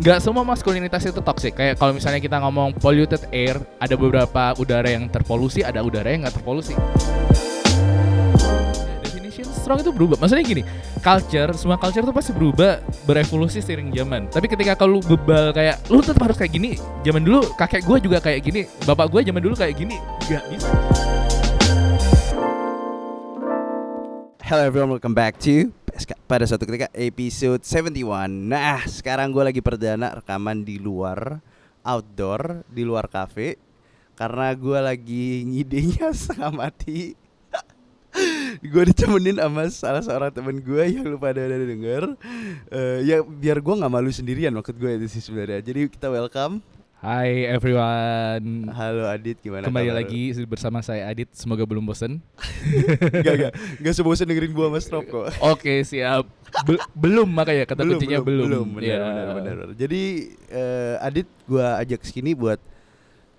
nggak semua maskulinitas itu toxic. Kayak kalau misalnya kita ngomong polluted air, ada beberapa udara yang terpolusi, ada udara yang nggak terpolusi. Definition strong itu berubah. Maksudnya gini, culture, semua culture tuh pasti berubah, berevolusi seiring zaman. Tapi ketika kalau bebal kayak, lu tetap harus kayak gini. Zaman dulu kakek gue juga kayak gini, bapak gue zaman dulu kayak gini, nggak bisa. Hello everyone, welcome back to pada suatu ketika episode 71. Nah, sekarang gue lagi perdana rekaman di luar outdoor, di luar cafe karena gue lagi ngidenya setengah mati. gue ditemenin sama salah seorang temen gue yang lu pada udah denger. Eh, ya biar gue nggak malu sendirian maksud gue itu sih sebenarnya. Jadi kita welcome. Hai everyone. Halo Adit, gimana? Kembali kabar? lagi bersama saya Adit. Semoga belum bosen. Gak, gak, gak sebosan dengerin gue sama Strop kok. Oke siap. Be- belum makanya kata kuncinya belum. belum benar, Ya. benar, benar, benar. Jadi eh, Adit gua ajak sini buat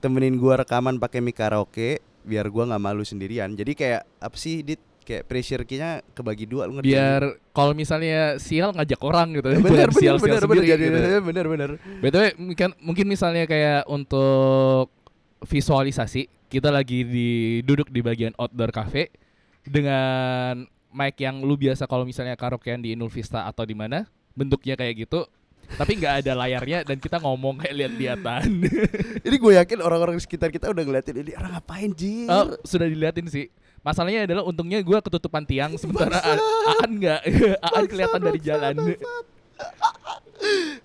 temenin gua rekaman pakai mic karaoke biar gua nggak malu sendirian. Jadi kayak apa sih Dit? Kayak pressure kayaknya kebagi dua lu? Biar kalau misalnya sial ngajak orang gitu. Ya, Bukan benar benar sial-sial benar benar sendiri jadi gitu. benar benar. BTW mungkin, mungkin misalnya kayak untuk visualisasi kita lagi di duduk di bagian outdoor cafe dengan mic yang lu biasa kalau misalnya karaokean di Inul Vista atau di mana bentuknya kayak gitu tapi nggak ada layarnya dan kita ngomong kayak lihat-lihatan. Ini gue yakin orang-orang di sekitar kita udah ngeliatin ini orang ngapain Jir? Oh, sudah diliatin sih. Masalahnya adalah untungnya gue ketutupan tiang sementara Aan nggak, Aan kelihatan dari jalan.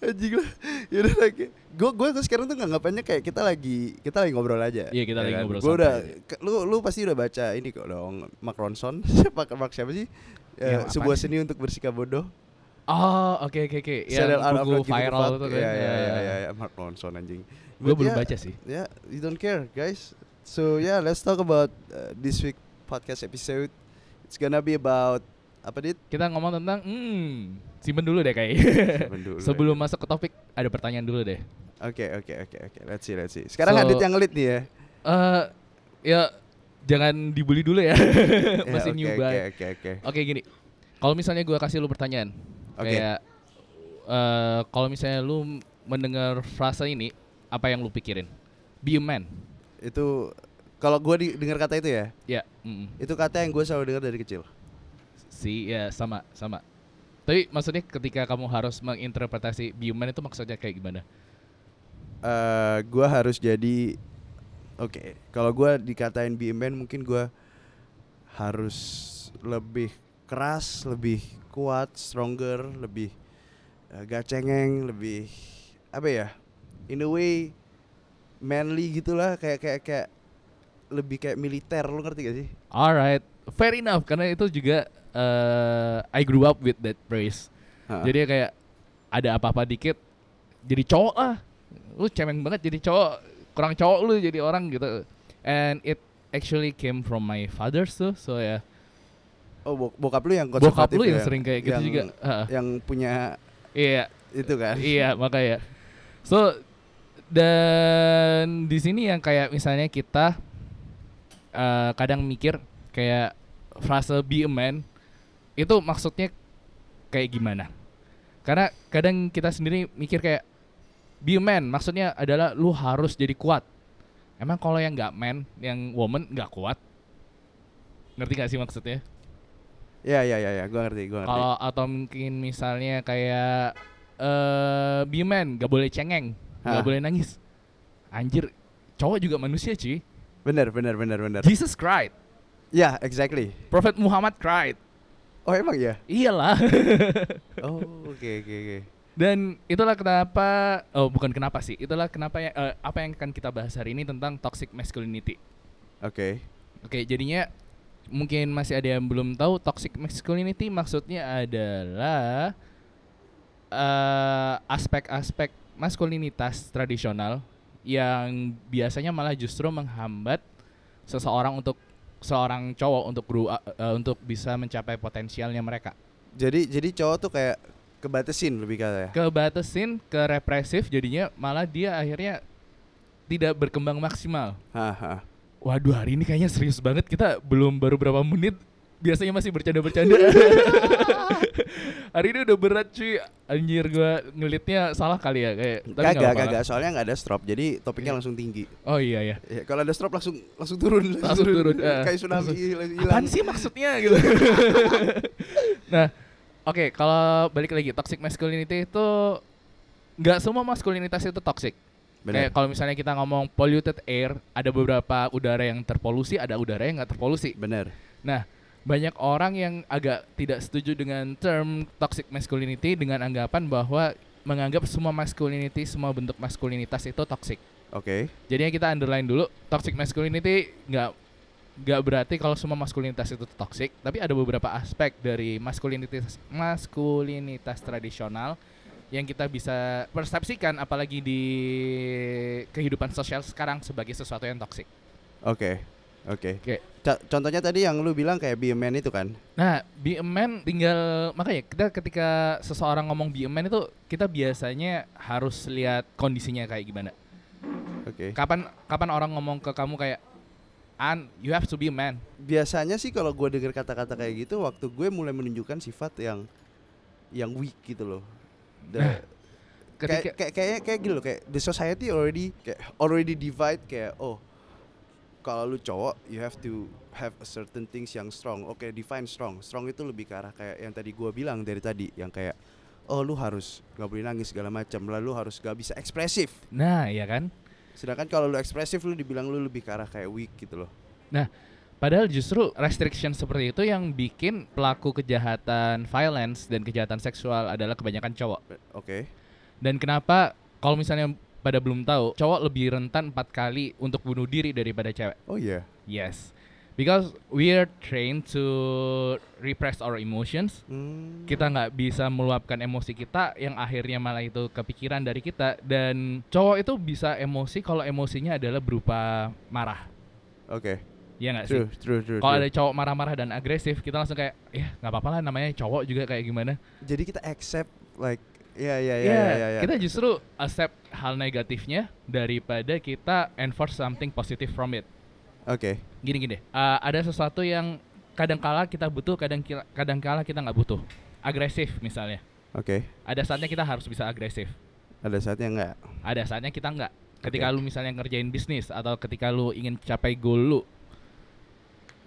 Anjing lah. Yaudah lagi. Gue gue sekarang tuh nggak ngapainnya kayak kita lagi kita lagi ngobrol aja. Iya, kita lagi ngobrol Gue udah lu lu pasti udah baca ini kok dong. Mark Ronson. Siapa Mark siapa sih? Eh, sebuah seni untuk bersikap bodoh. Oh, oke oke oke. Serial Yang buku viral itu kan. Iya iya iya iya ya, Mark Ronson anjing. Gue belum yeah, baca sih. Ya, you don't care, guys. So yeah, let's talk about uh, this week podcast episode. It's gonna be about apa dit? Kita ngomong tentang hmm, simpen dulu deh kayak. Dulu, Sebelum ya. masuk ke topik ada pertanyaan dulu deh. Oke oke oke oke. Let's see let's see. Sekarang So- Adit yang ngelit nih ya. Eh ya jangan dibully dulu ya. Ya, Masih oke, new Oke oke oke. Oke gini. Kalau misalnya gua kasih lu pertanyaan Oke. kayak eh kalau misalnya lu mendengar frase ini apa yang lu pikirin? Be a man. Itu kalau gue di, dengar kata itu ya, Ya, mm, itu kata yang gue selalu dengar dari kecil. si ya sama sama. Tapi maksudnya ketika kamu harus menginterpretasi be a man itu maksudnya kayak gimana? eh gue harus jadi oke kalau gue dikatain be a man mungkin gue harus lebih keras lebih kuat stronger lebih gak cengeng lebih apa ya in a way manly gitulah kayak kayak kayak lebih kayak militer lu ngerti gak sih Alright, fair enough karena itu juga eh I grew up with that phrase. Ha. Jadi kayak ada apa-apa dikit jadi cowok lah. Lu cemeng banget jadi cowok, kurang cowok lu jadi orang gitu. And it actually came from my father tuh, so ya. oh bok- bokap lu yang Bokap lu yang ya? sering kayak gitu Yang- juga. Heeh. yang punya Iya, itu kan iya makanya. So dan di sini yang kayak misalnya kita eh, kadang mikir kayak frase be a man itu maksudnya kayak gimana? Karena kadang kita sendiri mikir kayak be a man maksudnya adalah lu harus jadi kuat. Emang kalau yang nggak man, yang woman nggak kuat? Ngerti gak sih maksudnya? ya ya ya ya gue ngerti gue ngerti Kalau atau mungkin misalnya kayak eh be a man, gak boleh cengeng, Hah. gak boleh nangis. Anjir, cowok juga manusia cuy. Bener bener bener bener Jesus cried, ya exactly Prophet Muhammad cried. oh emang ya Iyalah. Oh, oke oke oke. Dan itulah kenapa, oh bukan kenapa sih, itulah kenapa ya, eh, apa yang akan kita bahas hari ini tentang toxic masculinity. Oke. Oke, jadinya mungkin masih ada yang belum tahu toxic masculinity maksudnya adalah eh, aspek-aspek maskulinitas tradisional yang biasanya malah justru menghambat seseorang untuk seorang cowok untuk grow up- eh, untuk bisa mencapai potensialnya mereka. Jadi jadi cowok tuh kayak kebatesin lebih kata ya. Kebatasin, ke represif jadinya malah dia akhirnya tidak berkembang maksimal. Haha. Waduh hari ini kayaknya serius banget kita belum baru berapa menit biasanya masih bercanda-bercanda. Hari ini udah berat cuy. Anjir gua ngelitnya salah kali ya kayak. tapi Kagak, kagak. Soalnya nggak ada strop, jadi topiknya Iya. langsung tinggi. Oh iya ya. Ya, kalau ada strop langsung langsung turun, Langsung turun, eh. Kayak tsunami hilang. Apaan sih maksudnya gitu. nah, oke kalau balik lagi toxic masculinity itu nggak semua maskulinitas itu toxic. Bener. Kayak kalau misalnya kita ngomong polluted air, ada beberapa udara yang terpolusi, ada udara yang nggak terpolusi. Bener. Nah, banyak orang yang agak tidak setuju dengan term toxic masculinity dengan anggapan bahwa menganggap semua masculinity, semua bentuk maskulinitas itu toxic. Oke. Jadinya kita underline dulu toxic masculinity nggak nggak berarti kalau semua maskulinitas itu toxic, tapi ada beberapa aspek dari maskulinitas maskulinitas tradisional yang kita bisa persepsikan apalagi di kehidupan sosial sekarang sebagai sesuatu yang toxic. Oke. Oke. Oke. Ca- Contohnya tadi yang lu bilang kayak be a man itu kan? Nah, be a man tinggal makanya kita ketika seseorang ngomong be a man itu kita biasanya harus lihat kondisinya kayak gimana. Oke. Kapan kapan orang ngomong ke kamu kayak An, you have to be a man. Biasanya sih kalau gue denger kata-kata kayak gitu, waktu gue mulai menunjukkan sifat yang yang weak gitu loh. The- Nah, kayak kayak kayak kayak gitu loh kayak the society already kayak already divide kayak oh kalau lu cowok you have to have a certain things yang strong. Oke define strong. Strong itu lebih ke arah kayak yang tadi gua bilang dari tadi yang kayak oh lu harus nggak boleh nangis segala macam lalu harus gak bisa ekspresif. Nah, ya kan? sedangkan kalau lu ekspresif lu dibilang lu lebih ke arah kayak weak gitu loh. Padahal justru restriction seperti itu yang bikin pelaku kejahatan violence dan kejahatan seksual adalah kebanyakan cowok. oke. Dan kenapa kalau misalnya pada belum tahu, cowok lebih rentan empat kali untuk bunuh diri daripada cewek. oh iya Yes. Because we are trained to repress our emotions. Hmm. Kita nggak bisa meluapkan emosi kita yang akhirnya malah itu kepikiran dari kita dan cowok itu bisa emosi kalau emosinya adalah berupa marah. oke Iya nggak sih? true true true, Kalau ada cowok marah-marah dan agresif, kita langsung kayak, ya nggak apa-apa lah namanya cowok juga kayak gimana. jadi kita accept like ya ya ya Iya, ya, ya, ya. kita justru accept hal negatifnya daripada kita enforce something positive from it. oke Gini-gini, uh, ada sesuatu yang kadang kala kita butuh, kadang kadang kala kita nggak butuh. Agresif misalnya. oke Ada saatnya kita harus bisa agresif. ada saatnya enggak Ada saatnya kita nggak. Ketika Oke. lu misalnya ngerjain bisnis atau ketika lu ingin capai goal lu,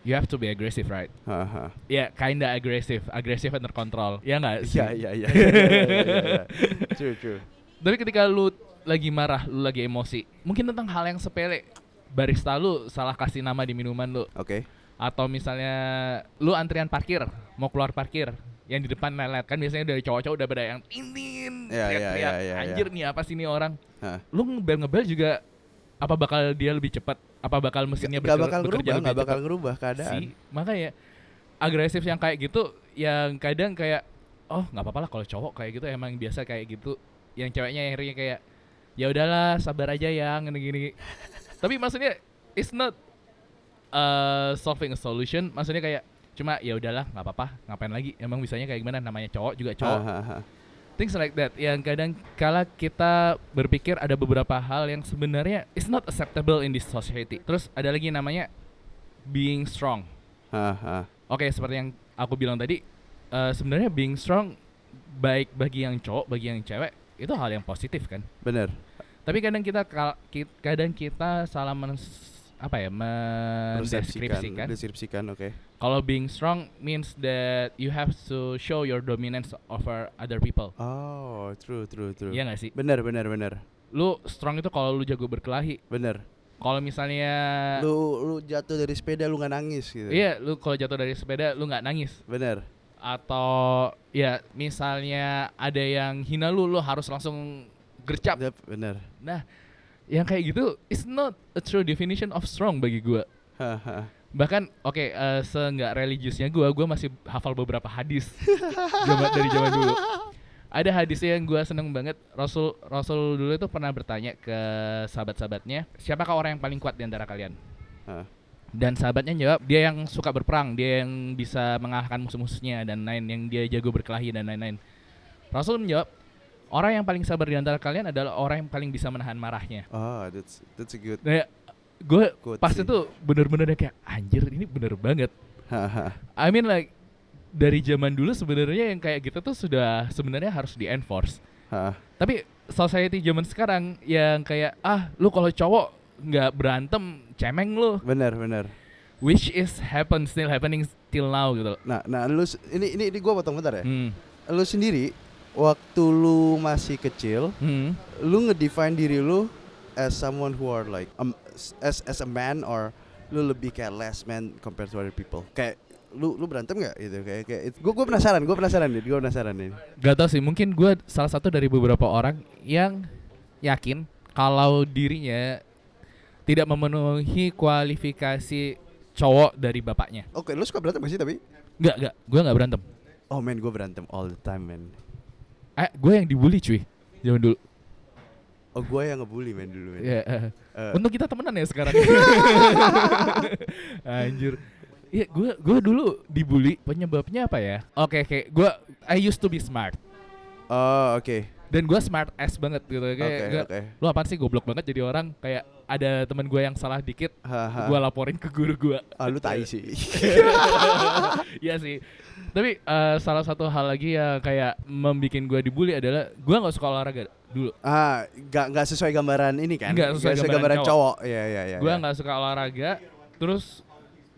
you have to be aggressive, right? Haha. Ya, kinda agresif, agresif under control. Ya nggak sih? Iya iya iya. iya, iya, iya. True true. Tapi ketika lu lagi marah, lu lagi emosi, mungkin tentang hal yang sepele, barista lu salah kasih nama di minuman lu, Oke. atau misalnya lu antrian parkir, mau keluar parkir, yang di depan lelet kan biasanya dari cowok-cowok udah pada yang tintin, Iya, iya, teriak-teriak, iya, iya, anjir nih apa sih nih orang? Hah. Lu ngebel-ngebel juga apa bakal dia lebih cepat? Apa bakal mesinnya Gak bakal bekerja ngerubah, lebih gak bakal ngerubah keadaan. sih makanya agresif yang kayak gitu yang kadang kayak oh nggak apa-apa lah kalau cowok kayak gitu emang biasa kayak gitu. Yang ceweknya akhirnya kayak ya udahlah sabar aja ya gini-gini. Tapi maksudnya it's not uh, solving a solution. Maksudnya kayak cuma ya udahlah nggak apa-apa ngapain lagi? Emang bisanya kayak gimana? Namanya cowok juga cowok. Ah, ah, ah. Things like that yang kadang kala kita berpikir ada beberapa hal yang sebenarnya is not acceptable in this society terus ada lagi namanya being strong. Oke, seperti yang aku bilang tadi, eh, sebenarnya being strong baik bagi yang cowok, bagi yang cewek itu hal yang positif kan. Bener. Tapi kadang kita kadang kita salah apa ya mendeskripsikan. deskripsikan, oke. Kalau being strong means that you have to show your dominance over other people. Oh, true, true, true. Iya gak sih? Bener, bener, bener. Lu strong itu kalau lu jago berkelahi. Bener. Kalau misalnya Lu lu jatuh dari sepeda lu nggak nangis gitu. iya, lu kalau jatuh dari sepeda lu nggak nangis. Bener. atau ya misalnya ada yang hina lu lu harus langsung gercap Yep, bener. nah yang kayak gitu is not a true definition of strong bagi gua. Haha. bahkan oke eh, seenggak religiusnya gua gua masih hafal beberapa hadis zaman dari zaman dulu. Ada hadisnya yang gua seneng banget Rasul Rasul dulu itu pernah bertanya ke sahabat-sahabatnya siapakah orang yang paling kuat di antara kalian? Dan sahabatnya jawab dia yang suka berperang dia yang bisa mengalahkan musuh-musuhnya dan lain yang dia jago berkelahi dan lain-lain. Rasul menjawab orang yang paling sabar di antara kalian adalah orang yang paling bisa menahan marahnya Oh, that's that's a good nah, gue pas sih. itu bener-bener kayak anjir ini bener banget. I mean like dari zaman dulu sebenarnya yang kayak gitu tuh sudah sebenarnya harus di enforce. Tapi society zaman sekarang yang kayak ah lu kalau cowok nggak berantem cemeng lu, Bener bener. which is happen still happening till now gitu. Nah, nah lu ini ini, ini gue potong bentar ya. Hmm. Lu sendiri waktu lu masih kecil, Hmm. lu ngedefine diri lu as someone who are like um, as as a man or lu lebih kayak less man compared to other people. Kayak lu lu berantem nggak gitu kayak kayak gue gue penasaran gue penasaran nih gue penasaran nih Gak tau sih, mungkin gue salah satu dari beberapa orang yang yakin kalau dirinya tidak memenuhi kualifikasi cowok dari bapaknya. oke lu suka berantem gak sih tapi Gak, gak, gue gak berantem. oh man gue berantem all the time man Eh, gue yang dibully cuy, zaman dulu. oh gue yang ngebully man dulu Ya. Eh, Untung kita temenan ya sekarang. Anjir. Iya, gue gue dulu dibully. Penyebabnya apa ya? Oke, oke. Gue I used to be smart. oh oke Dan gue smart ass banget gitu. Kayak oke gua- oke. Lu apaan sih goblok banget? Jadi orang kayak ada teman gue yang salah dikit gue laporin ke guru gue ah lu tai sih. Iya sih. Tapi eh, salah satu hal lagi yang kayak membuat gue dibully adalah gue nggak suka olahraga dulu. Ah nggak nggak sesuai gambaran ini kan? Nggak sesuai gambaran cowok. ya ya ya gue ya. nggak suka olahraga terus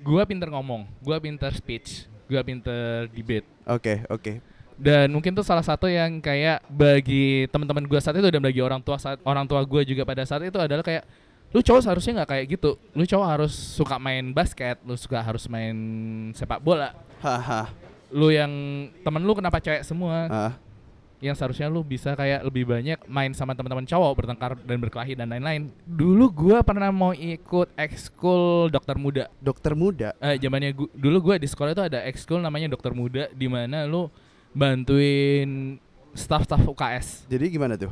gue pinter ngomong gue pinter speech gue pinter debate. Oke oke dan mungkin tuh salah satu yang kayak bagi teman-teman gue saat itu dan bagi orang tua saat orang tua gue juga pada saat itu adalah kayak lu cowok seharusnya nggak kayak gitu. Lu cowok harus suka main basket lu suka harus main sepak bola. Haha. Lu yang temen lu kenapa cewek semua? Yang seharusnya lu bisa kayak lebih banyak main sama teman-teman cowok bertengkar dan berkelahi dan lain-lain. Dulu gua pernah mau ikut ekskul dokter muda. Dokter muda? Eh zamannya gua, dulu gua di sekolah itu ada ekskul namanya dokter muda di mana lu bantuin staff-staff UKS jadi gimana tuh?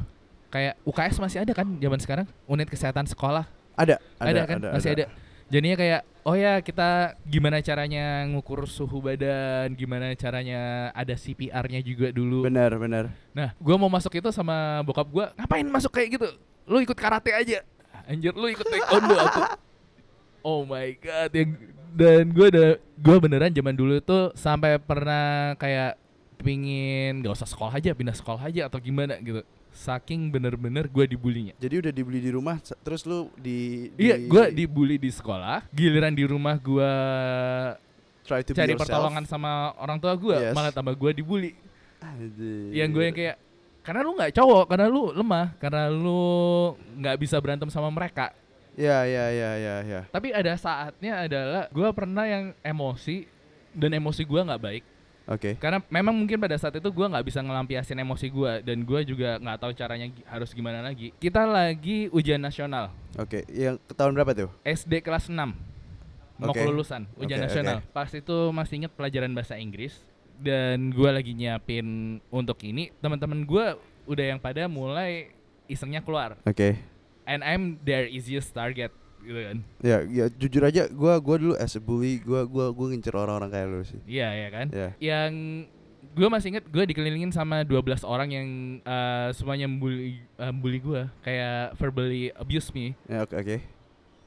Kayak UKS masih ada kan zaman sekarang? Unit kesehatan sekolah. Ada ada, kan? masih ada. jadinya kayak oh ya kita gimana caranya ngukur suhu badan gimana caranya ada CPR-nya juga dulu. Benar benar. Nah gua mau masuk itu sama bokap gua ngapain masuk kayak gitu? Lu ikut karate aja. Anjir lu ikut taekwondo aku. Oh my god yang dan gua ada gua beneran zaman dulu tuh sampai pernah kayak pingin gak usah sekolah aja pindah sekolah aja atau gimana gitu saking bener-bener gua dibulinya jadi udah dibeli di rumah terus lu di, Iya, di- gue dibully di sekolah. Giliran di rumah gue try to be cari yourself. pertolongan sama orang tua gue, Yes. malah tambah gue dibully. Aduh. Yang gue yang kayak karena lu nggak cowok, karena lu lemah, karena lu nggak bisa berantem sama mereka. ya ya ya ya ya Tapi ada saatnya adalah gue pernah yang emosi dan emosi gue nggak baik. Oke Karena memang mungkin pada saat itu gue nggak bisa ngelampiasin emosi gue dan gue juga nggak tahu caranya harus gimana lagi. Kita lagi ujian nasional. oke yang ke tahun berapa tuh SD kelas 6 mau Oke. kelulusan ujian Oke, nasional. Pas itu masih inget pelajaran bahasa Inggris dan gua lagi nyiapin untuk ini, teman-teman gua udah yang pada mulai isengnya keluar. oke And I'm their easiest target gitu kan. ya ya jujur aja gua gua dulu as a bully gua gua gua ngincer orang-orang kayak lu sih Iya ya kan. ya Yang gue masih inget gue dikelilingin sama 12 orang yang eh, semuanya bully uh, bully gue kayak verbally abuse me. ya oke oke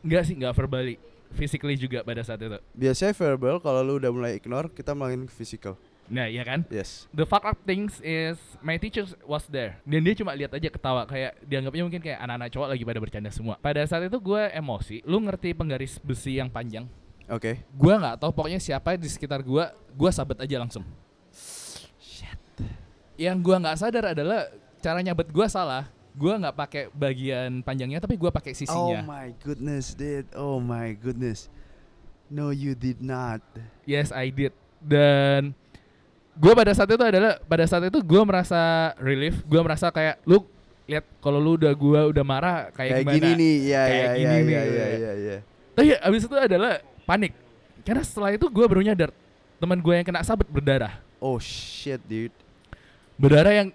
Enggak sih, enggak verbally, physically juga pada saat itu. biasanya verbal kalau lu udah mulai ignore kita main physical Nah, iya kan? yes The fuck up things is my teacher was there dan dia cuma lihat aja ketawa kayak dianggapnya mungkin kayak anak-anak cowok lagi pada bercanda semua. Pada saat itu gue emosi. Lu ngerti penggaris besi yang panjang? oke Gua nggak tahu pokoknya siapa di sekitar gua, gua sabet aja langsung. Yang gua nggak sadar adalah cara nyabet gua salah. Gua nggak pakai bagian panjangnya tapi gua pakai oh sisinya. my goodness dude oh my goodness no you did not Yes, I did. Dan gue pada saat itu adalah pada saat itu gue merasa relief, gue merasa kayak lu lihat kalau lu udah gua udah marah kayak, kayak gimana. gini nih ya Kayak ya gini ya nih, ya gitu ya ya. ya ya Tapi abis itu adalah panik. Karena setelah itu gue baru nyadar teman gue yang kena sabet berdarah. oh shit dude Berdarah yang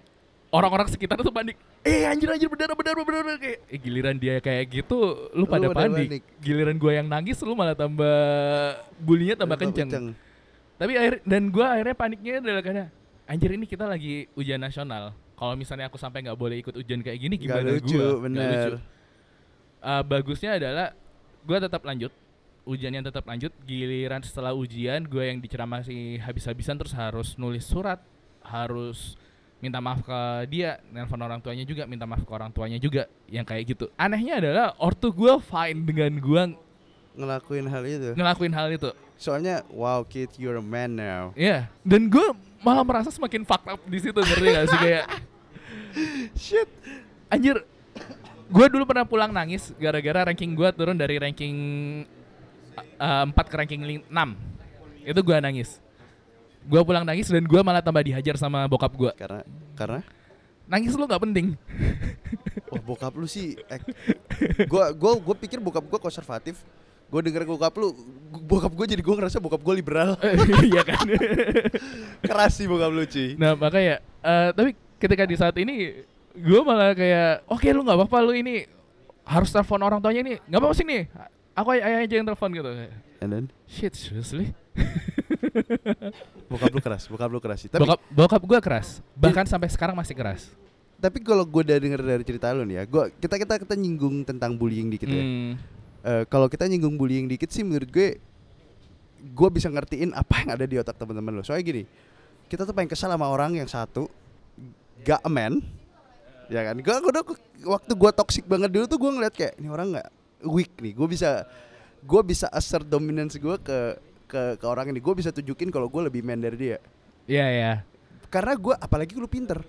orang-orang sekitar tuh panik. Eh anjir anjir berdarah berdarah berdarah kayak eh, giliran dia kayak gitu lu Lu pada panik. panik. Giliran gue yang nangis lu malah tambah bulinya tambah kenceng. Tapi akhir dan gua akhirnya paniknya adalah karena anjir ini kita lagi ujian nasional. Kalau misalnya aku sampai nggak boleh ikut ujian kayak gini Gak gimana lucu gua? Bener lucu. Uh, bagusnya adalah gua tetap lanjut ujiannya tetap lanjut giliran setelah ujian gue yang diceramasi habis-habisan terus harus nulis surat harus minta maaf ke dia nelpon orang tuanya juga minta maaf ke orang tuanya juga yang kayak gitu anehnya adalah ortu gue fine dengan gue ngelakuin hal itu. ngelakuin hal itu Soalnya wow kid you're a man now. Iya, dan gue malah merasa semakin fucked up di situ ngerti gak sih kayak Shit. anjir. Gue dulu pernah pulang nangis gara-gara ranking gue turun dari ranking uh, 4 ke ranking 6. Itu gue nangis. Gue pulang nangis dan gue malah tambah dihajar sama bokap gue. Karena karena Nangis lu nggak penting. oh bokap lu sih ek, gua gua gua pikir bokap gua konservatif. Gue denger bokap lu, bokap gue jadi gue ngerasa bokap gue liberal. Iya kan. Keras sih bokap lu cuy. nah makanya, eh, tapi ketika di saat ini gue malah kayak, oke lu nggak apa-apa lu ini harus telepon orang tuanya nih, nggak apa-apa sini, aku ay- ayah aja yang telepon gitu. And then Shit, seriously? bokap lu keras, bokap lu keras sih. Tapi bokap bokap gue keras, bahkan sampai sekarang masih keras. tapi kalau gue udah denger dari cerita lu nih ya, gua kita kita kita nyinggung tentang bullying dikit ya. Hmm. Eh, kalau kita nyinggung bullying dikit sih menurut gue gue bisa ngertiin apa yang ada di otak teman-teman lo. Soalnya gini, kita tuh paling kesal sama orang yang satu gak a man, ya kan? Gue udah waktu gue toxic banget dulu tuh gue ngeliat kayak ini orang nggak weak nih. Gue bisa gue bisa assert dominance gue ke ke ke orang ini. Gue bisa tunjukin kalau gue lebih man dari dia. Iya iya Karena gue apalagi lu pinter.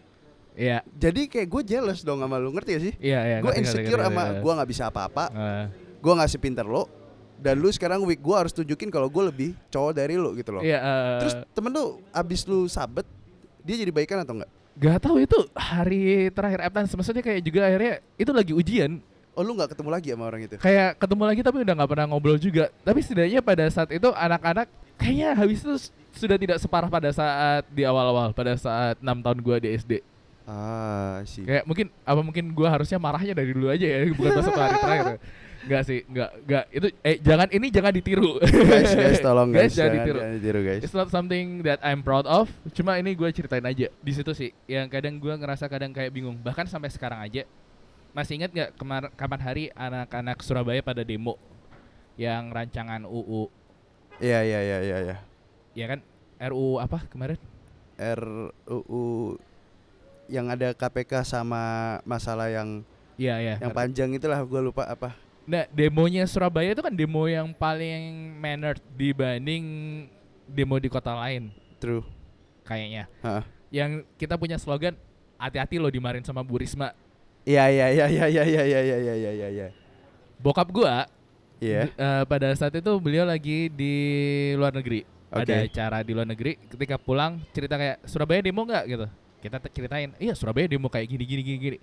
iya Jadi kayak gue jealous dong sama lu ngerti gak sih? iya iya. gue ngerti, ngerti, insecure ngerti, sama gue nggak bisa apa-apa. Gue nggak sepinter lo dan lu sekarang weak gue harus tunjukin kalau gue lebih cowok dari lu gitu loh. Iya. eh, terus temen lu abis lu sabet dia jadi baikan atau enggak Gak tahu itu hari terakhir Eptan maksudnya kayak juga akhirnya itu lagi ujian. Oh lu nggak ketemu lagi sama orang itu? Kayak ketemu lagi tapi udah nggak pernah ngobrol juga. Tapi setidaknya pada saat itu anak-anak kayaknya habis itu sudah tidak separah pada saat di awal-awal pada saat enam tahun gua di SD ah sih kayak mungkin apa mungkin gua harusnya marahnya dari dulu aja ya bukan pas satu hari terakhir Enggak sih, enggak, enggak. Itu eh jangan ini jangan ditiru. guys guys tolong guys, jangan jangan, ditiru. jangan ditiru guys It's not something that I'm proud of. Cuma ini gue ceritain aja di situ sih. Yang kadang gue ngerasa kadang kayak bingung. Bahkan sampai sekarang aja. Masih ingat nggak kemar kapan hari anak-anak Surabaya pada demo yang rancangan UU, iya iya iya iya ya ya kan? RUU apa kemarin? RUU yang ada KPK sama masalah yang Iya iya. yang panjang itulah gue lupa apa Nah demonya Surabaya itu kan demo yang paling mannered dibanding demo di kota lain true kayaknya. Heeh. Yang kita punya slogan hati-hati lo dimarin sama Bu Risma. iya iya iya iya iya iya iya iya iya iya iya iya Bokap gua iya Eh, pada saat itu beliau lagi di luar negeri. Oke. Ada acara di luar negeri. Ketika pulang cerita kayak Surabaya demo nggak gitu. Kita ceritain, iya Surabaya demo kayak gini gini gini gini.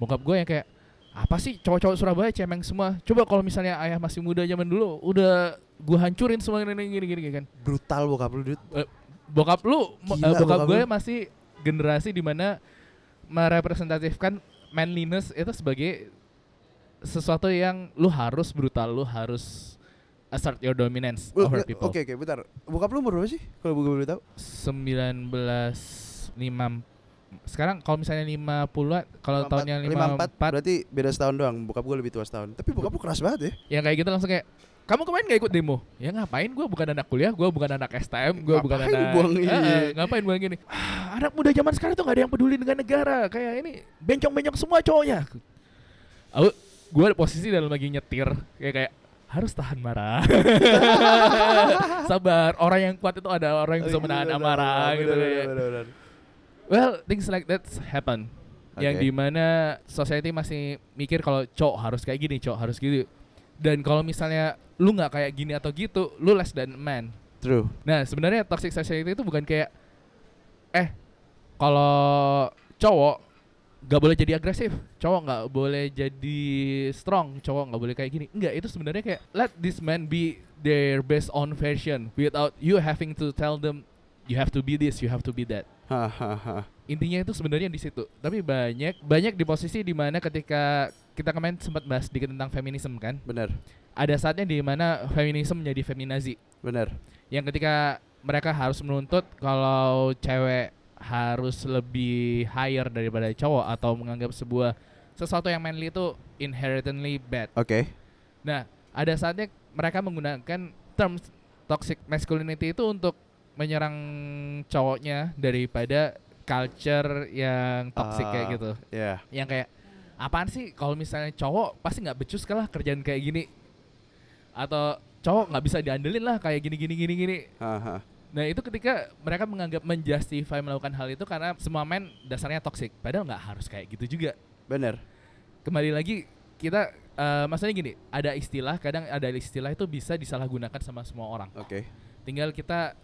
Bokap gue yang kayak apa sih cowok-cowok Surabaya cemeng semua. Coba kalau misalnya ayah masih muda zaman dulu udah gua hancurin semua ini gini gini, gini kan. brutal bokap lu dude Bokap lu, mo- Gila, eh, bokap bokap gue masih generasi di mana merepresentatifkan manliness itu sebagai sesuatu yang lu harus brutal, lu harus assert your dominance over people. Oke oke bentar. Bokap lu umur berapa sih? Kalau gue boleh tahu. 19 5 sekarang kalau misalnya 50 kalau tahunnya 54 54 berarti beda setahun doang. Bokap gue lebih tua setahun. Tapi bokap lu keras banget ya. yang kayak gitu langsung kayak kamu kemarin gak ikut demo? Ya ngapain? Gue bukan anak kuliah, gue bukan anak STM, gue bukan anak. buang iya. eh, ngapain buang gini? Ah, anak muda zaman sekarang tuh gak ada yang peduli dengan negara. Kayak ini bencong-bencong semua cowoknya. Aku, gue posisi dalam lagi nyetir, kayak kayak harus tahan marah. Sabar, orang yang kuat itu ada orang yang bisa menahan Bener, amarah gitu. bener, bener, bener. Well, things like that happen. Yang Oke. di mana society masih mikir kalau cowok harus kayak gini, cowok harus gitu. Dan kalau misalnya lu nggak kayak gini atau gitu, lu less than man. True. Nah, sebenarnya toxic society itu bukan kayak eh kalau cowok nggak boleh jadi agresif, cowok nggak boleh jadi strong, cowok nggak boleh kayak gini. Enggak, itu sebenarnya kayak let this man be their best own version without you having to tell them you have to be this, you have to be that. intinya itu sebenarnya di situ tapi banyak banyak di posisi di mana ketika kita kemarin sempat bahas sedikit tentang feminisme kan Bener. ada saatnya di mana feminisme menjadi feminazi Bener. yang ketika mereka harus menuntut kalau cewek harus lebih higher daripada cowok atau menganggap sebuah sesuatu yang manly itu inherently bad Oke. nah ada saatnya mereka menggunakan term toxic masculinity itu untuk menyerang cowoknya daripada culture yang toxic kayak Ah, gitu. Ya. Yang kayak apaan sih kalau misalnya cowok pasti nggak becus kalah kerjaan kayak gini atau cowok nggak bisa diandelin lah kayak gini gini gini gini Haha. Nah itu ketika mereka menganggap menjustify melakukan hal itu karena semua men dasarnya toxic. Padahal nggak harus kayak gitu juga. Bener. Kembali lagi kita eh, maksudnya gini, ada istilah kadang ada istilah itu bisa disalahgunakan sama semua orang. Oke. Tinggal kita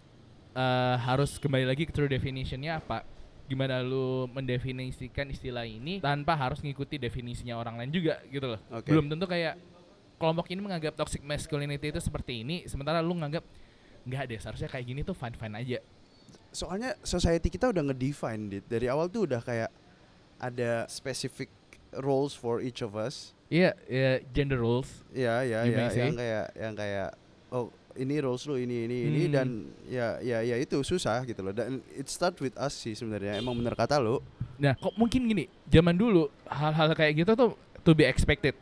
eh, harus kembali lagi ke true definitionnya apa. Gimana lu mendefinisikan istilah ini tanpa harus ngikuti definisinya orang lain juga gitu loh. Oke. Belum tentu kayak kelompok ini menganggap toxic masculinity itu seperti ini, sementara lu nganggap nggak deh seharusnya kayak gini tuh fine fine aja. Soalnya society kita udah ngedefine dit. Dari awal tuh udah kayak ada specific roles for each of us. Iya, ya gender roles. Ya, ya, You ya, may say. yang kayak yang kayak oh ini roles lu ini ini ini Hmm. dan ya ya ya itu susah gitu loh. Dan it start with us sih sebenarnya. Emang bener kata lu. Nah, kok mungkin gini, zaman dulu hal-hal kayak gitu tuh to be expected.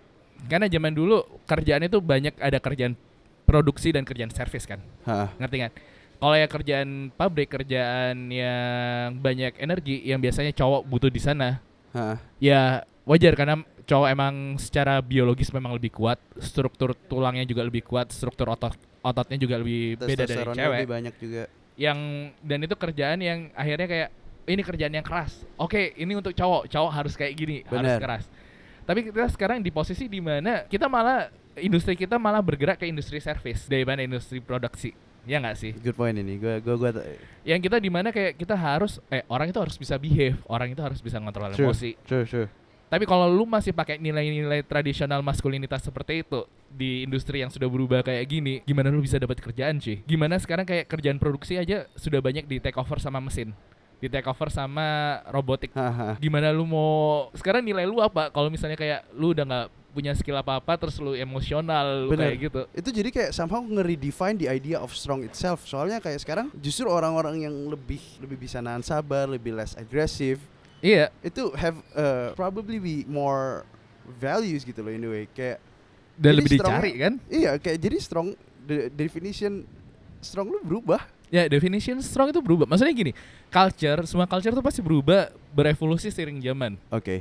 Karena zaman dulu kerjaan itu banyak ada kerjaan produksi dan kerjaan service kan. Hah. Ngerti kan? Kalau ya kerjaan pabrik, kerjaan yang banyak energi yang biasanya cowok butuh di sana, Hah. ya wajar karena cowok emang secara biologis memang lebih kuat, struktur tulangnya juga lebih kuat, struktur otot ototnya juga lebih beda dari cewek. lebih banyak juga. yang dan itu kerjaan yang akhirnya kayak ini kerjaan yang keras. Oke, ini untuk cowok, cowok harus kayak gini, harus Bener. keras. Tapi kita sekarang di posisi di mana kita malah industri kita malah bergerak ke industri service daripada industri produksi. Ya nggak sih? Good point ini. Gua gua gua Yang kita di mana kayak kita harus eh orang itu harus bisa behave, orang itu harus bisa ngontrol True. emosi. Sure, sure. Tapi kalau lu masih pakai nilai-nilai tradisional maskulinitas seperti itu di industri yang sudah berubah kayak gini, gimana lu bisa dapat kerjaan sih? Gimana sekarang kayak kerjaan produksi aja sudah banyak di take over sama mesin, di take over sama robotik. Gimana lu mau sekarang nilai lu apa? Kalau misalnya kayak lu udah nggak punya skill apa-apa terus lu emosional lu Bener. kayak gitu. itu jadi kayak somehow nge-redefine the idea of strong itself soalnya kayak sekarang justru orang-orang yang lebih lebih bisa nahan sabar lebih less agresif Iya, itu have uh, probably be more values gitu loh in a way kayak dan lebih strong- dicari kan? iya kayak jadi strong the definition strong lu berubah Ya, definition strong itu berubah. Maksudnya gini, culture, semua culture tuh pasti berubah, berevolusi seiring zaman. oke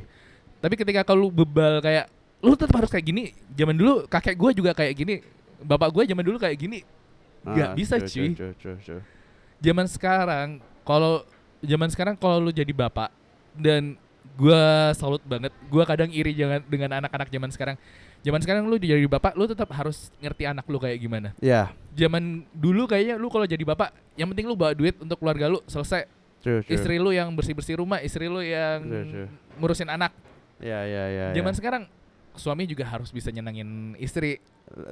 Tapi ketika kalau lu bebal kayak lu tetap harus kayak gini. Zaman dulu kakek gua juga kayak gini. Bapak gua zaman dulu kayak gini. Ah, bisa, cuy. Zaman sekarang kalau zaman sekarang kalau lu jadi bapak dan gua salut banget. Gua kadang iri jangan dengan anak-anak zaman sekarang. Zaman sekarang lu jadi bapak, lu tetap harus ngerti anak lu kayak gimana. ya Zaman dulu kayaknya lu kalau jadi bapak, yang penting lu bawa duit untuk keluarga lu selesai. true, true. Istri lu yang bersih-bersih rumah, istri lu yang True, true. ngurusin anak. ya ya ya Zaman ya. sekarang suami juga harus bisa nyenengin istri.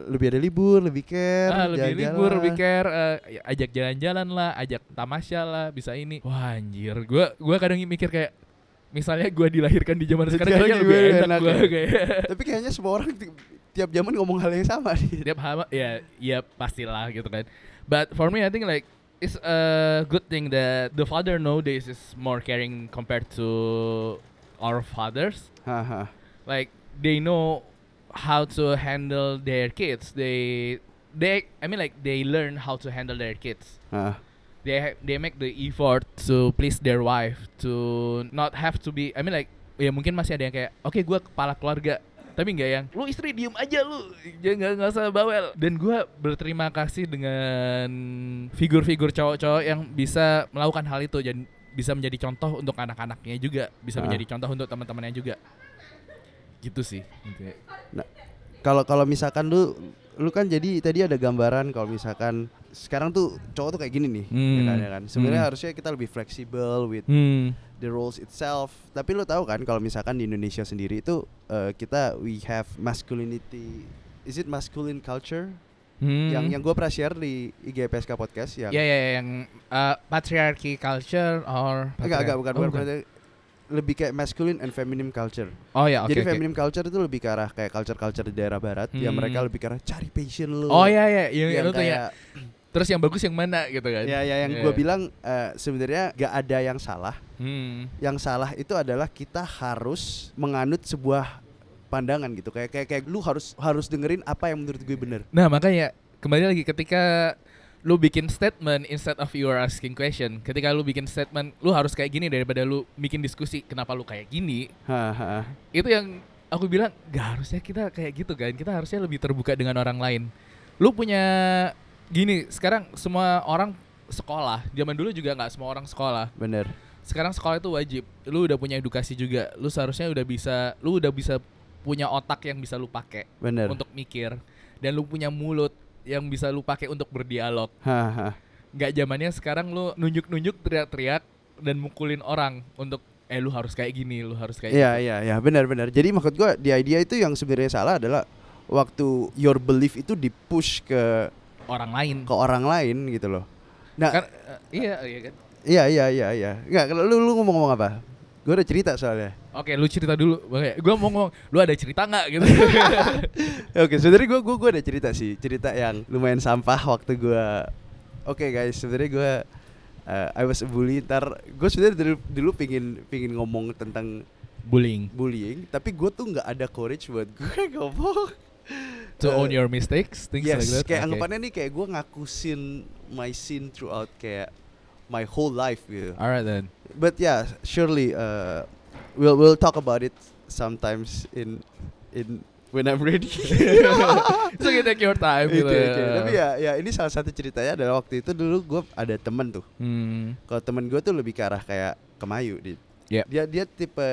lebih ada libur lebih care Ah, lebih jalan-jalan. libur, lebih care, ya, ajak jalan-jalan lah, ajak tamasya lah, bisa ini. Wah anjir, gua gua kadang mikir kayak misalnya gua dilahirkan di zaman sekarang kayaknya lebih enak enak gua ya. kayak tapi kayaknya semua orang ti- tiap zaman ngomong hal yang sama nih tiap hama ya ya pastilah gitu kan. But for me I think like it's a good thing that the father nowadays is more caring compared to our fathers. Haha. like they know how to handle their kids they they i mean like they learn how to handle their kids Ah, they they make the effort to please their wife to not have to be i mean like ya mungkin masih ada yang kayak oke gua kepala keluarga tapi nggak yang lu istri diem aja lu jangan nggak nggak usah bawel dan gua berterima kasih dengan figur-figur cowok-cowok yang bisa melakukan hal itu dan bisa menjadi contoh untuk anak-anaknya juga bisa Ah. menjadi contoh untuk teman-temannya juga gitu sih intinya. kalau kalau misalkan lu lu kan jadi tadi ada gambaran kalau misalkan sekarang tuh cowok tuh kayak gini nih ya Hmm. kan, ya kan? sebenarnya Hmm. harusnya kita lebih fleksibel with Hmm. the roles itself tapi lu tahu kan kalau misalkan di Indonesia sendiri itu eh, kita we have masculinity is it masculine culture Hmm. yang yang gue pernah share di IGPSK podcast yang ya ya ya, yang uh, patriarchy culture or enggak enggak bukan, Oh, bukan, bukan. lebih kayak masculine and feminine culture Oh ya, oke. Jadi oke. feminine culture itu lebih ke arah kayak culture-culture di daerah barat yang Hmm. mereka lebih ke arah cari passion lu. Oh ya ya, yang, yang itu tuh ya. Terus yang bagus yang mana gitu kan? ya ya yang Iya. gue bilang eh, sebenarnya gak ada yang salah. Hmm. Yang salah itu adalah kita harus menganut sebuah pandangan gitu. Kayak kayak kayak lu harus harus dengerin apa yang menurut gue bener. Nah makanya kembali lagi ketika lu bikin statement instead of you are asking question. Ketika lu bikin statement, lu harus kayak gini daripada lu bikin diskusi kenapa lu kayak gini. Itu yang aku bilang gak harusnya kita kayak gitu kan. Kita harusnya lebih terbuka dengan orang lain. Lu punya gini sekarang semua orang sekolah. Zaman dulu juga nggak semua orang sekolah. Bener. Sekarang sekolah itu wajib. Lu udah punya edukasi juga. Lu seharusnya udah bisa, lu udah bisa punya otak yang bisa lu pakai Bener. untuk mikir dan lu punya mulut yang bisa lu pakai untuk berdialog. Haha. Nggak zamannya sekarang lu nunjuk-nunjuk teriak-teriak dan mukulin orang untuk eh lu harus kayak gini, lu harus kayak Iya iya iya benar benar. Jadi maksud gua di idea itu yang sebenarnya salah adalah waktu your belief itu dipush ke orang lain. ke orang lain gitu loh. Nah, Kan, eh, iya, iya kan. iya iya iya iya. Kalau lu lu ngomong-ngomong apa? Gue udah cerita soalnya. Oke, lu cerita dulu. Oke, gua mau ngomong, lu ada cerita nggak gitu? Oke, sebenarnya gue gue gue ada cerita sih, cerita yang lumayan sampah waktu gue. Oke guys, sebenarnya gue uh, I was a bully. Ntar gue sebenarnya dulu, dulu pingin pingin ngomong tentang Bullying. bullying, tapi gue tuh nggak ada courage buat gue ngomong. To Uh, own your mistakes, things yes, like that. kayak Oke. anggapannya nih kayak gue ngakusin my sin throughout kayak my whole life gitu. Alright then. But yeah, surely uh, we'll we'll talk about it sometimes in in when I'm ready. so you take your time gitu. oke. Tapi ya, ya ini salah satu ceritanya adalah waktu itu dulu gue ada temen tuh. Hmm. Kalau temen gue tuh lebih ke arah kayak kemayu. Di, Yep. Dia dia tipe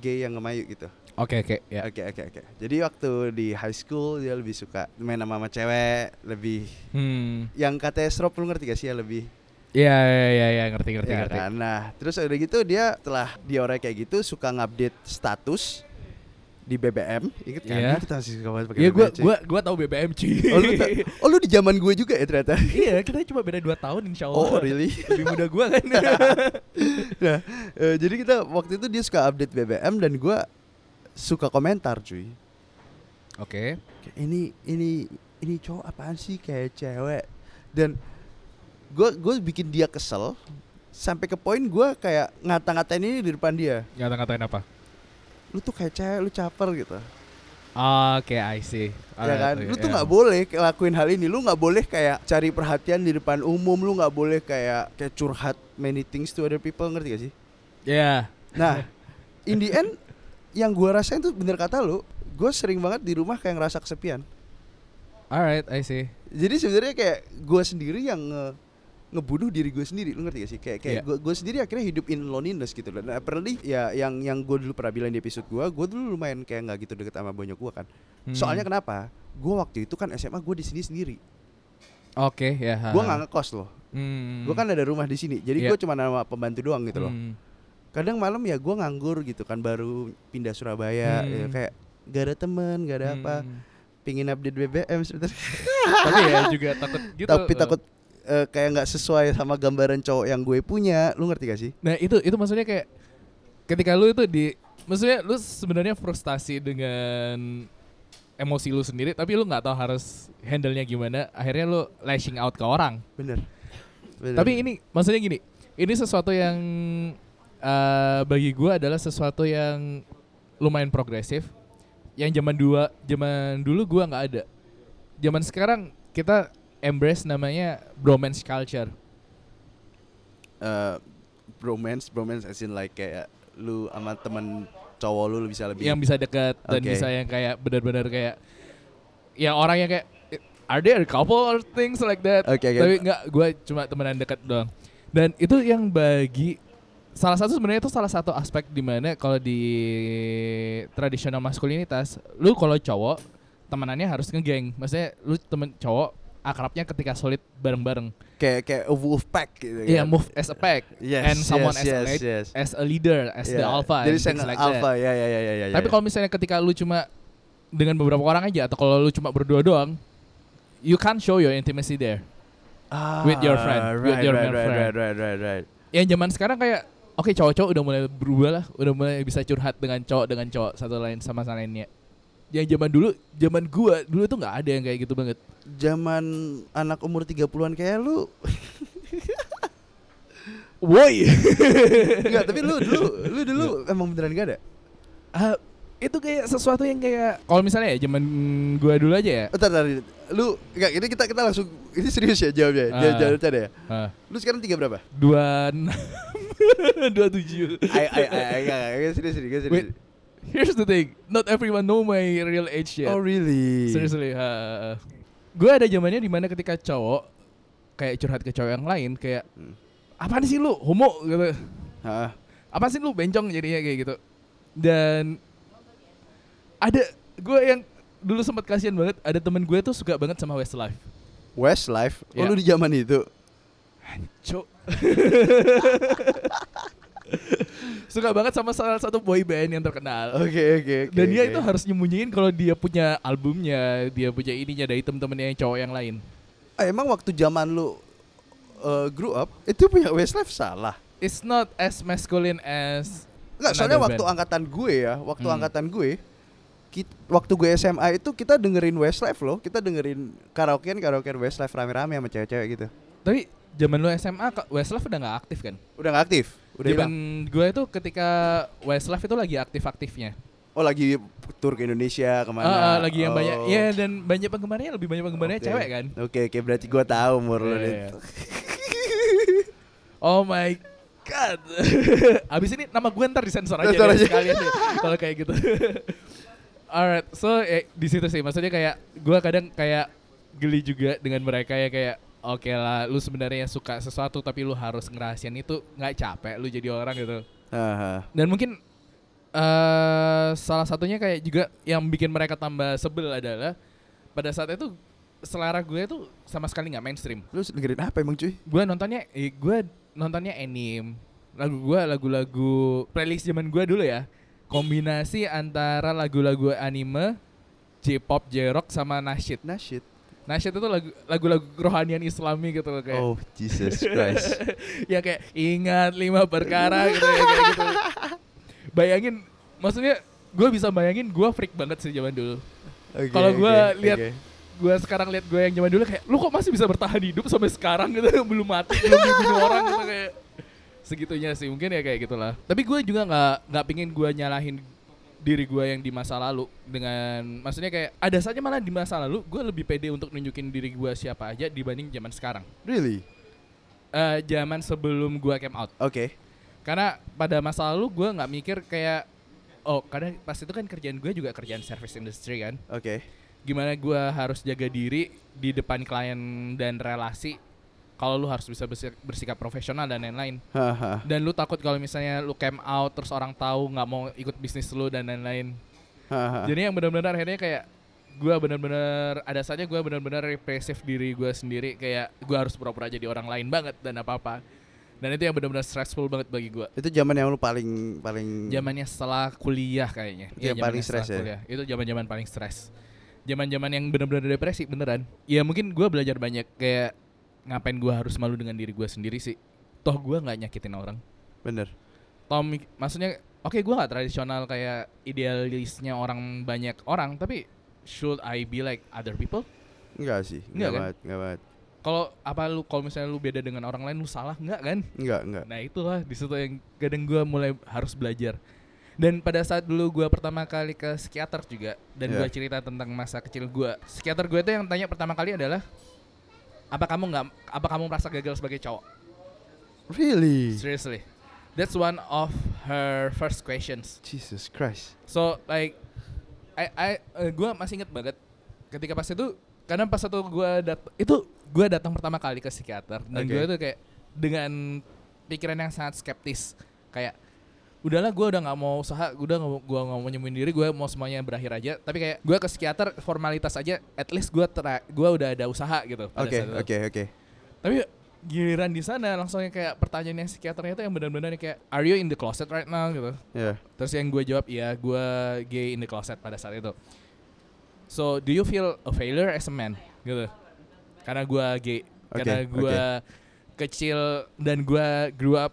gay yang kemayu gitu. Oke oke ya. Oke oke oke. Jadi waktu di high school dia lebih suka main sama, sama cewek, lebih Hmm. yang katanya strop lu ngerti gak sih ya lebih Iya iya iya ya, ngerti ngerti ya ngerti. kan? Nah, terus udah gitu dia setelah dia orang kayak gitu suka ngupdate status di BBM, inget kan? Iya. Kita masih suka banget pakai Iya gua BBM, cuy. gua gua tahu BBM cuy. Oh lu, oh, lu di zaman gue juga ya ternyata. iya, kita cuma beda 2 tahun insya Allah. Oh really? Lebih muda gua kan. nah, eh, jadi kita waktu itu dia suka update BBM dan gua suka komentar cuy. Oke. Kayak ini ini ini cowok apaan sih kayak cewek dan gue gue bikin dia kesel sampai ke poin gua kayak ngata-ngatain ini di depan dia. Ngata-ngatain apa? Lu tuh kayak cewek, lu caper gitu. Oke, I see. ya kan? Lu tuh ya. nggak boleh lakuin hal ini. Lu nggak boleh kayak cari perhatian di depan umum. Lu nggak boleh kayak kayak curhat many things to other people. Ngerti gak sih? Iya. Nah, in the end, yang gua rasain tuh bener kata lu. Gue sering banget di rumah kayak ngerasa kesepian. Alright, I see. Jadi sebenarnya kayak gua sendiri yang nge- ngebunuh diri gue sendiri. Lu ngerti gak sih? Kayak kayak gua gue sendiri akhirnya hidup in loneliness gitu loh. Nah, apparently ya yang yang gue dulu pernah bilang di episode gua, gue dulu lumayan kayak nggak gitu deket sama bonyok gua kan. Hmm. Soalnya kenapa? Gue waktu itu kan SMA gue di sini sendiri. Oke, ya. ha, Gue nggak ngekos loh. Hmm. Gue kan ada rumah di sini. Jadi Iya. gue cuma nama pembantu doang gitu loh. Kadang malam ya gue nganggur gitu kan baru pindah Surabaya Hmm. ya, kayak gak ada temen, gak ada apa. Hmm. Pingin update BBM sebenarnya. Tapi ya juga takut gitu. Tapi takut eh, kayak nggak sesuai sama gambaran cowok yang gue punya. Lu ngerti gak sih? Nah itu itu maksudnya kayak ketika lu itu di maksudnya lu sebenarnya frustasi dengan emosi lu sendiri tapi lu nggak tahu harus handle-nya gimana akhirnya lu lashing out ke orang Bener. Bener. tapi ini maksudnya gini ini sesuatu yang eh, bagi gua adalah sesuatu yang lumayan progresif. Yang zaman dua zaman dulu gua nggak ada. Zaman sekarang kita embrace namanya bromance culture. Eh, bromance, bromance as in like kayak lu sama temen cowok lu bisa lebih yang bisa dekat dan Oke. bisa yang kayak benar-benar kayak yang orang yang kayak are there a couple or things like that? Oke. tapi nggak gue cuma temenan dekat doang. Dan itu yang bagi salah satu sebenarnya itu salah satu aspek di mana kalau di tradisional maskulinitas lu kalau cowok temenannya harus ngegeng maksudnya lu temen cowok akrabnya ketika solid bareng-bareng kayak kayak a wolf pack gitu Iya kan. move as a pack Yes, and someone yes, as a yes, lead, yes. as a leader as the Iya. alpha Jadi saya like alpha ya ya ya ya. Tapi ya. kalau misalnya ketika lu cuma dengan beberapa orang aja atau kalau lu cuma berdua doang, you can't show your intimacy there. with your friend, with right, your right, male right, friend. right, right, right, right. Yang zaman sekarang kayak oke cowok-cowok udah mulai berubah lah, udah mulai bisa curhat dengan cowok dengan cowok satu lain sama sama lainnya. Yang zaman dulu, zaman gua dulu tuh nggak ada yang kayak gitu banget. Zaman anak umur 30-an kayak lu Woi. Enggak, tapi lu dulu lu dulu emang beneran gak ada? Ah, itu kayak sesuatu yang kayak kalau misalnya ya zaman gua dulu aja ya. Bentar, bentar, lu enggak ini kita kita langsung ini serius ya jawabnya. Ah. Jangan jangan bercanda ya. Ah, Lu sekarang tiga berapa? dua dua tujuh. Ay ay ay ay, enggak, enggak, serius serius serius. Wait, here's the thing. Not everyone know my real age yet. Oh really? Seriously, gue ada zamannya di mana ketika cowok kayak curhat ke cowok yang lain kayak Hmm. apaan sih lu homo gitu. Hah. Apa sih lu bencong jadinya kayak gitu. Dan ada gue yang dulu sempat kasihan banget ada temen gue tuh suka banget sama Westlife. Westlife. Oh Ya. lu di zaman itu. Cuk. suka banget sama salah satu boy band yang terkenal. Oke oke oke. Dan dia oke. itu harus nyembunyiin kalau dia punya albumnya, dia punya ininya dari temen-temennya yang cowok yang lain. Ah, emang waktu zaman lu uh, grew up itu punya Westlife salah. It's not as masculine as Enggak, soalnya another waktu band. angkatan gue ya, waktu Hmm. angkatan gue kit- waktu gue SMA itu kita dengerin Westlife loh, kita dengerin karaokean karaokean Westlife rame-rame sama cewek-cewek gitu. Tapi zaman lu SMA Westlife udah nggak aktif kan? Udah gak aktif, udah Zaman gue itu ketika Westlife itu lagi aktif-aktifnya. Oh lagi tur ke Indonesia ke mana? Ah, ah, lagi yang Oh. banyak, ya dan banyak penggemarnya lebih banyak penggemarnya Oke. cewek kan? Oke oke berarti gue tahu umur Iya, Dit. iya. Oh my god. Abis ini nama gue ntar disensor aja, deh, aja. sekalian kalau kayak gitu. Alright, so eh, di situ sih maksudnya kayak gue kadang kayak geli juga dengan mereka ya kayak oke lah, lu sebenarnya suka sesuatu tapi lu harus ngerahasian itu nggak capek lu jadi orang gitu. Aha. Dan mungkin eh salah satunya kayak juga yang bikin mereka tambah sebel adalah pada saat itu selera gue tuh sama sekali nggak mainstream Lu dengerin apa emang cuy? gue nontonnya eh, gue nontonnya anime lagu gue lagu-lagu playlist zaman gue dulu ya kombinasi antara lagu-lagu anime J-pop, J-rock sama nasyid. Nasyid. Nasyid itu lagu lagu-lagu kerohanian Islami gitu loh kayak. Oh Jesus Christ. ya kayak ingat lima perkara gitu ya kayak gitu. Bayangin maksudnya gue bisa bayangin gue freak banget sih zaman dulu. Oke, Kalau gue oke, lihat oke. gue sekarang lihat gue yang zaman dulu kayak lu kok masih bisa bertahan hidup sampai sekarang gitu belum mati belum dibunuh orang gitu kayak segitunya sih mungkin ya kayak gitulah tapi gue juga nggak nggak pingin gue nyalahin diri gue yang di masa lalu dengan maksudnya kayak ada saja malah di masa lalu gue lebih pede untuk nunjukin diri gue siapa aja dibanding zaman sekarang Really? Eh zaman sebelum gue came out Oke. karena pada masa lalu gue nggak mikir kayak oh karena pas itu kan kerjaan gue juga kerjaan service industry kan Oke. gimana gue harus jaga diri di depan klien dan relasi kalau lu harus bisa bersi- bersikap profesional dan lain-lain. Dan lu takut kalau misalnya lu came out terus orang tahu nggak mau ikut bisnis lu dan lain-lain. Jadi yang benar-benar akhirnya kayak gue benar-benar ada saja gue benar-benar represif diri gue sendiri kayak gue harus pura-pura jadi orang lain banget dan apa-apa. Dan itu yang benar-benar stressful banget bagi gue Itu zaman yang lu paling paling zamannya setelah kuliah kayaknya. Itu yang zamannya paling stres ya? kuliah. itu zaman-zaman paling stres. Zaman-zaman yang benar-benar depresi beneran. Ya mungkin gue belajar banyak kayak ngapain gue harus malu dengan diri gue sendiri sih toh gue nggak nyakitin orang bener. toh mik- maksudnya oke gue nggak tradisional kayak idealisnya orang banyak orang tapi should I be like other people Enggak sih. Enggak kan? banget, enggak banget. kalau apa lu kalau misalnya lu beda dengan orang lain lu salah nggak kan Enggak, enggak. Nah itulah di situ yang kadang gue mulai harus belajar. Dan pada saat dulu gue pertama kali ke psikiater juga dan Iya. gue cerita tentang masa kecil gue, psikiater gue itu yang tanya pertama kali adalah apa kamu nggak apa kamu merasa gagal sebagai cowok? Really? Seriously, that's one of her first questions. Jesus Christ. So like, I, I gue masih inget banget ketika pas itu karena pas itu gue dat itu gue datang pertama kali ke psikiater dan Oke. gue tuh kayak dengan pikiran yang sangat skeptis kayak udahlah gue udah nggak mau usaha udah nggak mau gue nggak mau nyembuhin diri gue mau semuanya berakhir aja tapi kayak gue ke psikiater formalitas aja at least gue gue udah ada usaha gitu Oke, oke, oke. tapi giliran di sana langsung kayak pertanyaannya psikiaternya itu yang benar-benar kayak are you in the closet right now gitu Ya. Terus yang gue jawab, iya gue gay in the closet pada saat itu. So, do you feel a failure as a man? Gitu. Karena gue gay. Oke, Karena gue kecil dan gue grew up,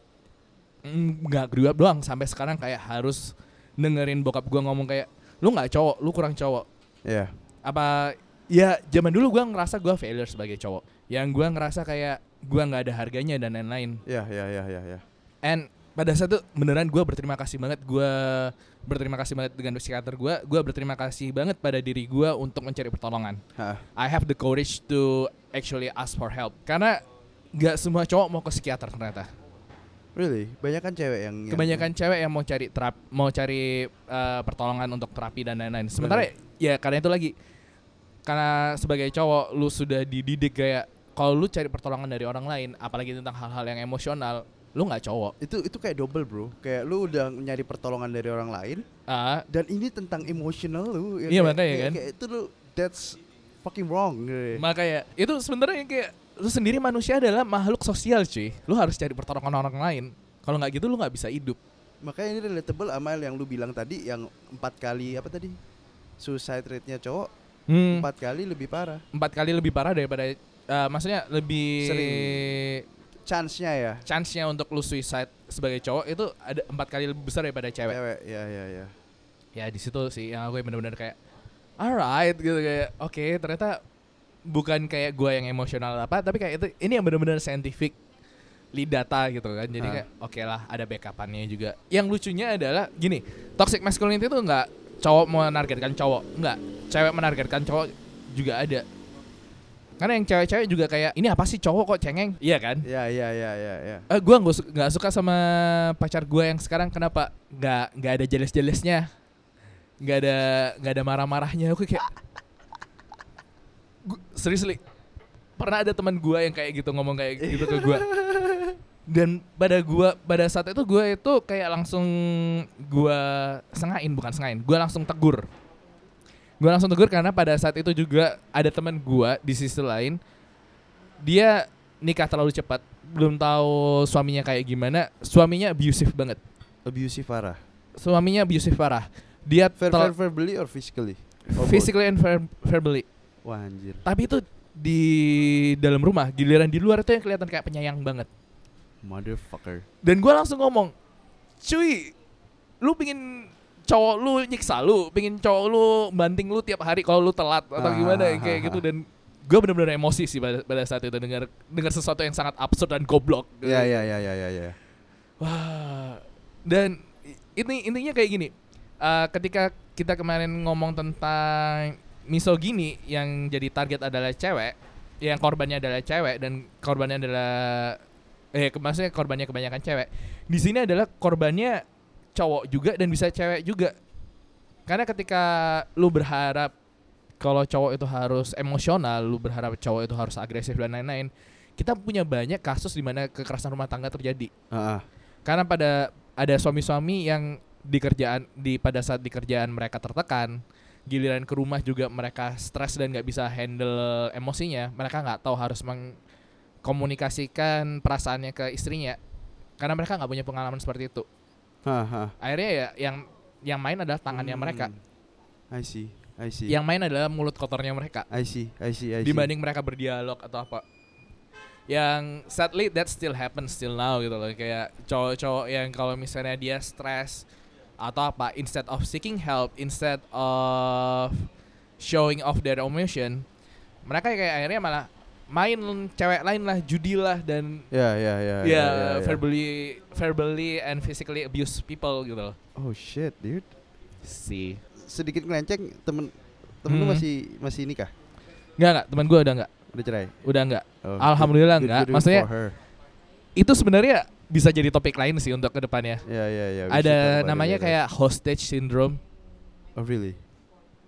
mm, nggak grew up doang. Sampai sekarang kayak harus dengerin bokap gue ngomong kayak, lu nggak cowok, lu kurang cowok. Ya. Apa, ya zaman dulu gue ngerasa gue failure sebagai cowok. Yang gue ngerasa kayak gue nggak ada harganya dan lain-lain. Ya, ya, ya, ya, ya. And pada saat itu beneran gue berterima kasih banget gue berterima kasih banget dengan psikiater gue gue berterima kasih banget pada diri gue untuk mencari pertolongan Hah. I have the courage to actually ask for help karena nggak semua cowok mau ke psikiater ternyata Really? Banyak kan cewek yang, yang kebanyakan cewek yang mau cari terap mau cari eh, pertolongan untuk terapi dan lain-lain sementara ya karena itu lagi karena sebagai cowok lu sudah dididik kayak kalau lu cari pertolongan dari orang lain apalagi tentang hal-hal yang emosional lu nggak cowok itu itu kayak double bro. Kayak lu udah nyari pertolongan dari orang lain ah dan ini tentang emosional lu. ya Iya, kayak- makanya kayak- kan. Kayak itu lu that's fucking wrong. gitu. makanya itu sebenarnya kayak lu sendiri manusia adalah makhluk sosial cuy lu harus cari pertolongan orang lain kalau nggak gitu lu nggak bisa hidup Makanya ini relatable sama yang lu bilang tadi yang empat kali apa tadi? Suicide rate-nya cowok Hmm. empat kali lebih parah. empat kali lebih parah daripada eh, maksudnya lebih Sering. Chance-nya ya. chance-nya untuk lu suicide sebagai cowok itu ada empat kali lebih besar daripada cewek. Cewek, ya ya ya. Ya di situ sih yang aku benar-benar kayak alright gitu kayak oke ternyata bukan kayak gua yang emosional apa tapi kayak itu ini yang benar-benar scientific data gitu kan. Jadi Ah. kayak oke lah ada backupannya juga. Yang lucunya adalah gini toxic masculinity itu nggak cowok menargetkan cowok nggak. Cewek menargetkan cowok juga ada. Karena yang cewek-cewek juga kayak ini apa sih cowok kok cengeng? Iya kan? Ya ya ya ya ya. Eh, gue nggak su- nggak suka sama pacar gue yang sekarang. Kenapa? Nggak nggak ada jeles-jelesnya. Nggak ada nggak ada marah-marahnya. Aku kayak Gu- seriously. Pernah ada teman gue yang kayak gitu ngomong kayak gitu ke gue dan pada gua pada saat itu gue itu kayak langsung gue sengain bukan sengain gue langsung tegur. Gue langsung tegur karena pada saat itu juga ada teman gue di sisi lain dia nikah terlalu cepat belum tahu suaminya kayak gimana. Suaminya abusive banget. Abusive parah. suaminya abusive parah. Dia Ver ver verbally or physically? Or both? physically and ver- verbally Wah anjir. tapi itu di dalam rumah giliran di luar itu yang kelihatan kayak penyayang banget Motherfucker. dan gue langsung ngomong cuy lu pingin cowok lu nyiksa lu pingin cowok lu banting lu tiap hari kalau lu telat atau Ah, gimana ah, kayak ah, gitu ah. dan gue benar-benar emosi sih pada, pada saat itu dengar dengar sesuatu yang sangat absurd dan goblok Ya ya ya ya ya ya. Wah, dan ini intinya kayak gini. Eh, ketika kita kemarin ngomong tentang misogini yang jadi target adalah cewek, yang korbannya adalah cewek dan korbannya adalah eh ke- maksudnya korbannya kebanyakan cewek. Di sini adalah korbannya cowok juga dan bisa cewek juga. Karena ketika lu berharap kalau cowok itu harus emosional, lu berharap cowok itu harus agresif dan lain-lain, kita punya banyak kasus di mana kekerasan rumah tangga terjadi Ah, ah. karena pada ada suami-suami yang di kerjaan di pada saat di kerjaan mereka tertekan giliran ke rumah juga mereka stres dan nggak bisa handle emosinya mereka nggak tahu harus mengkomunikasikan perasaannya ke istrinya karena mereka nggak punya pengalaman seperti itu hah. akhirnya ya yang yang main adalah tangannya Hmm. mereka I see. I see. yang main adalah mulut kotornya mereka I see. I see. I see. dibanding mereka berdialog atau apa yang sadly that still happens still now gitu loh kayak cowok-cowok yang kalau misalnya dia stres atau apa instead of seeking help instead of showing off their emotion mereka kayak akhirnya malah main cewek lain lah judi lah dan Ya ya ya. ya, ya, ya. verbally verbally and physically abuse people gitu loh Oh shit, dude. sih Sedikit ngelenceng temen temen lu Hmm. masih masih nikah? nggak nggak teman gue udah nggak Udah cerai? udah nggak Oh, Alhamdulillah good- enggak. good- good Maksudnya- itu sebenarnya bisa jadi topik lain sih untuk ke depannya Ya ya ya. we should talk ada it namanya later. kayak hostage syndrome. Oh really?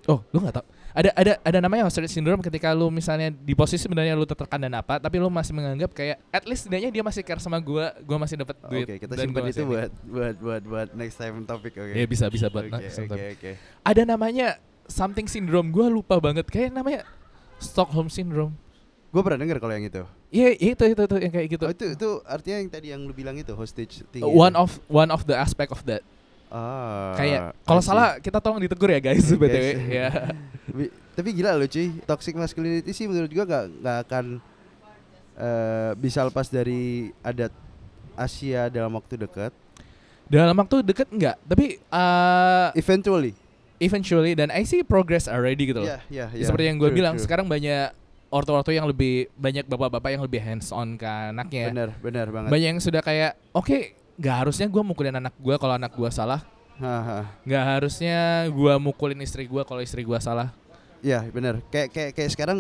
Oh, lu nggak tahu? Ada ada ada namanya hostage syndrome ketika lu misalnya di posisi sebenarnya lu tertekan dan apa, tapi lu masih menganggap kayak at least setidaknya dia masih care sama gua, gua masih dapat Oke, duit. kita dan simpan gua itu buat buat buat buat next time topik oke. Ya bisa bisa buat Oke, next Oke time. oke. Ada namanya something syndrome, gua lupa banget. Kayak namanya Stockholm syndrome. Gue pernah denger kalau yang itu. Iya, itu itu itu yang kayak gitu. Oh itu itu artinya yang tadi yang lu bilang itu hostage thing. one itu. of one of the aspect of that. ah, kayak kalau salah kita tolong ditegur ya guys Oke, btw guys. ya. Tapi- Tapi gila loh cuy, toxic masculinity sih menurut gua gak, nggak akan eh, bisa lepas dari adat Asia dalam waktu dekat. Dalam waktu deket enggak, tapi uh, Eventually. eventually dan I see progress already gitu loh. Iya, iya, iya. Seperti yang gue bilang, true. sekarang banyak ortu-ortu yang lebih banyak bapak-bapak yang lebih hands on ke anaknya. benar, benar banget. Banyak yang sudah kayak, oke, nggak harusnya gue mukulin anak gue kalau anak gue salah nggak harusnya gue mukulin istri gue kalau istri gue salah Ya benar. Kayak kayak kayak sekarang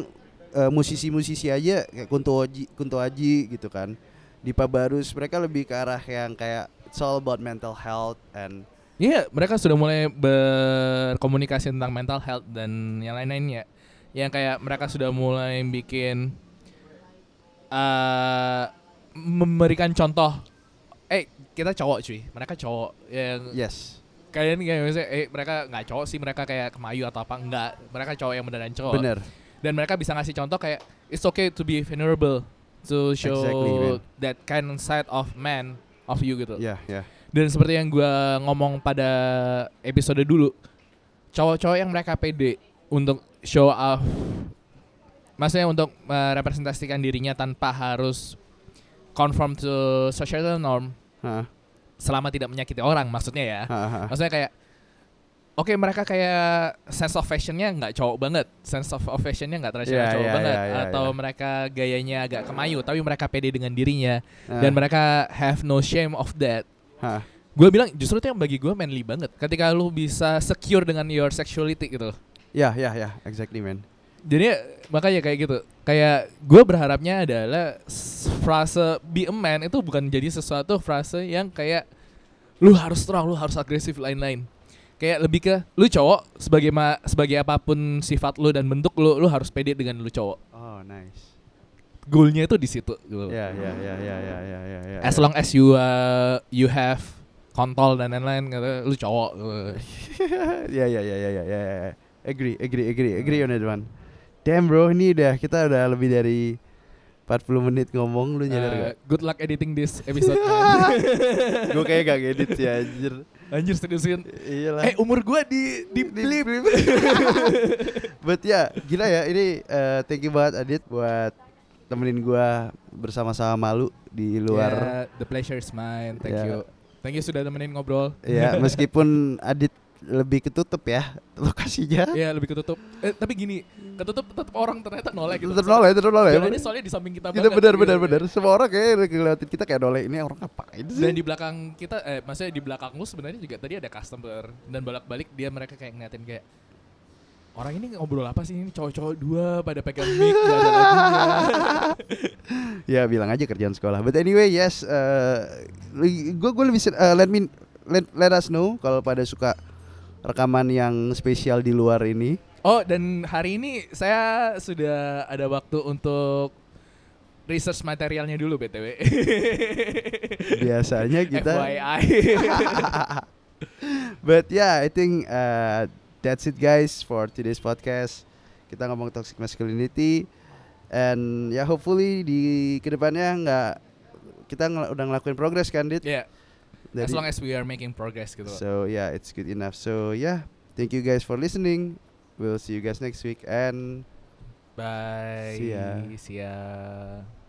eh, musisi-musisi aja kayak Kunto Aji, Kunto Aji gitu kan. Dipa Barus mereka lebih ke arah yang kayak it's all about mental health and Iya, mereka sudah mulai berkomunikasi tentang mental health dan yang lain-lainnya. Yang kayak mereka sudah mulai bikin eh memberikan contoh. Eh, kita cowok cuy, mereka cowok yang yes. kalian kayak misalnya, eh mereka nggak cowok sih, mereka kayak kemayu atau apa enggak. Mereka cowok yang beneran cowok. Bener. Dan mereka bisa ngasih contoh kayak it's okay to be vulnerable to show Exactly, man. that kind of side of man of you gitu. Ya, ya. Dan seperti yang gua ngomong pada episode dulu, cowok-cowok yang mereka pede untuk show off, maksudnya untuk merepresentasikan dirinya tanpa harus conform to societal norm, Ha, selama tidak menyakiti orang, maksudnya ya. ha, ha. Maksudnya kayak, oke mereka kayak sense of fashionnya nggak cowok banget, sense of, of fashionnya nggak tradisional Iya, cowok iya, banget, iya, iya, atau iya. mereka gayanya agak kemayu, tapi mereka pede dengan dirinya dan mereka have no shame of that. ha. Gue bilang justru itu yang bagi gue manly banget. Ketika lu bisa secure dengan your sexuality gitu. Ya, ya, ya, exactly man. Jadi makanya kayak gitu. Kayak gue berharapnya adalah frase be a man itu bukan jadi sesuatu frase yang kayak lu harus strong, lu harus agresif lain-lain. Kayak lebih ke lu cowok sebagai ma sebagai apa pun sifat lu dan bentuk lu, lu harus pede dengan lu cowok. Oh, nice. Goalnya itu di situ. Gitu. Ya, ya, ya, ya, ya, ya, ya, ya. As long as you uh, you have kontol dan lain-lain, gitu, lu cowok. Gitu. ya, ya, ya, ya, ya, ya, ya. Agree, agree, agree, agree on that one. Damn bro, ini udah kita udah lebih dari 40 menit ngomong, lu nyadar Uh, gak? good luck editing this episode. gue kayak gak ngedit sih anjir. Anjir seriusin. Iyalah. Eh umur gua di di Di blip. But ya, gila ya ini eh, thank you banget Adit buat temenin gua bersama-sama malu di luar. Yeah, the pleasure is mine. Thank Ya. you. Thank you sudah temenin ngobrol. Ya, meskipun Adit lebih ketutup ya lokasinya. Iya lebih ketutup. Eh, tapi gini, ketutup tetap orang ternyata noleh gitu. Tetap noleh, tetap noleh. Jalannya soalnya di samping kita, Kita banget. benar gitu. benar benar. Semua orang kayak ngeliatin kita kayak noleh ini orang ngapain sih? Dan di belakang kita, eh maksudnya di belakang lu sebenarnya juga tadi ada customer dan bolak-balik dia mereka kayak ngeliatin kayak orang ini ngobrol apa sih ini cowok-cowok dua pada pegang mic gak ada lagunya. ya bilang aja kerjaan sekolah. But anyway, yes, gue gue lebih eh, let me let, let us know kalau pada suka rekaman yang spesial di luar ini. Oh dan hari ini saya sudah ada waktu untuk research materialnya dulu btw. Biasanya kita. FYI. But yeah, I think uh, that's it guys for today's podcast. Kita ngomong toxic masculinity and ya hopefully di ke depannya nggak kita ngel- udah ngelakuin progress kan dit. yeah, as long as we are making progress gitu. So yeah, it's good enough. So yeah, thank you guys for listening. We'll see you guys next week and Bye. See ya. See ya.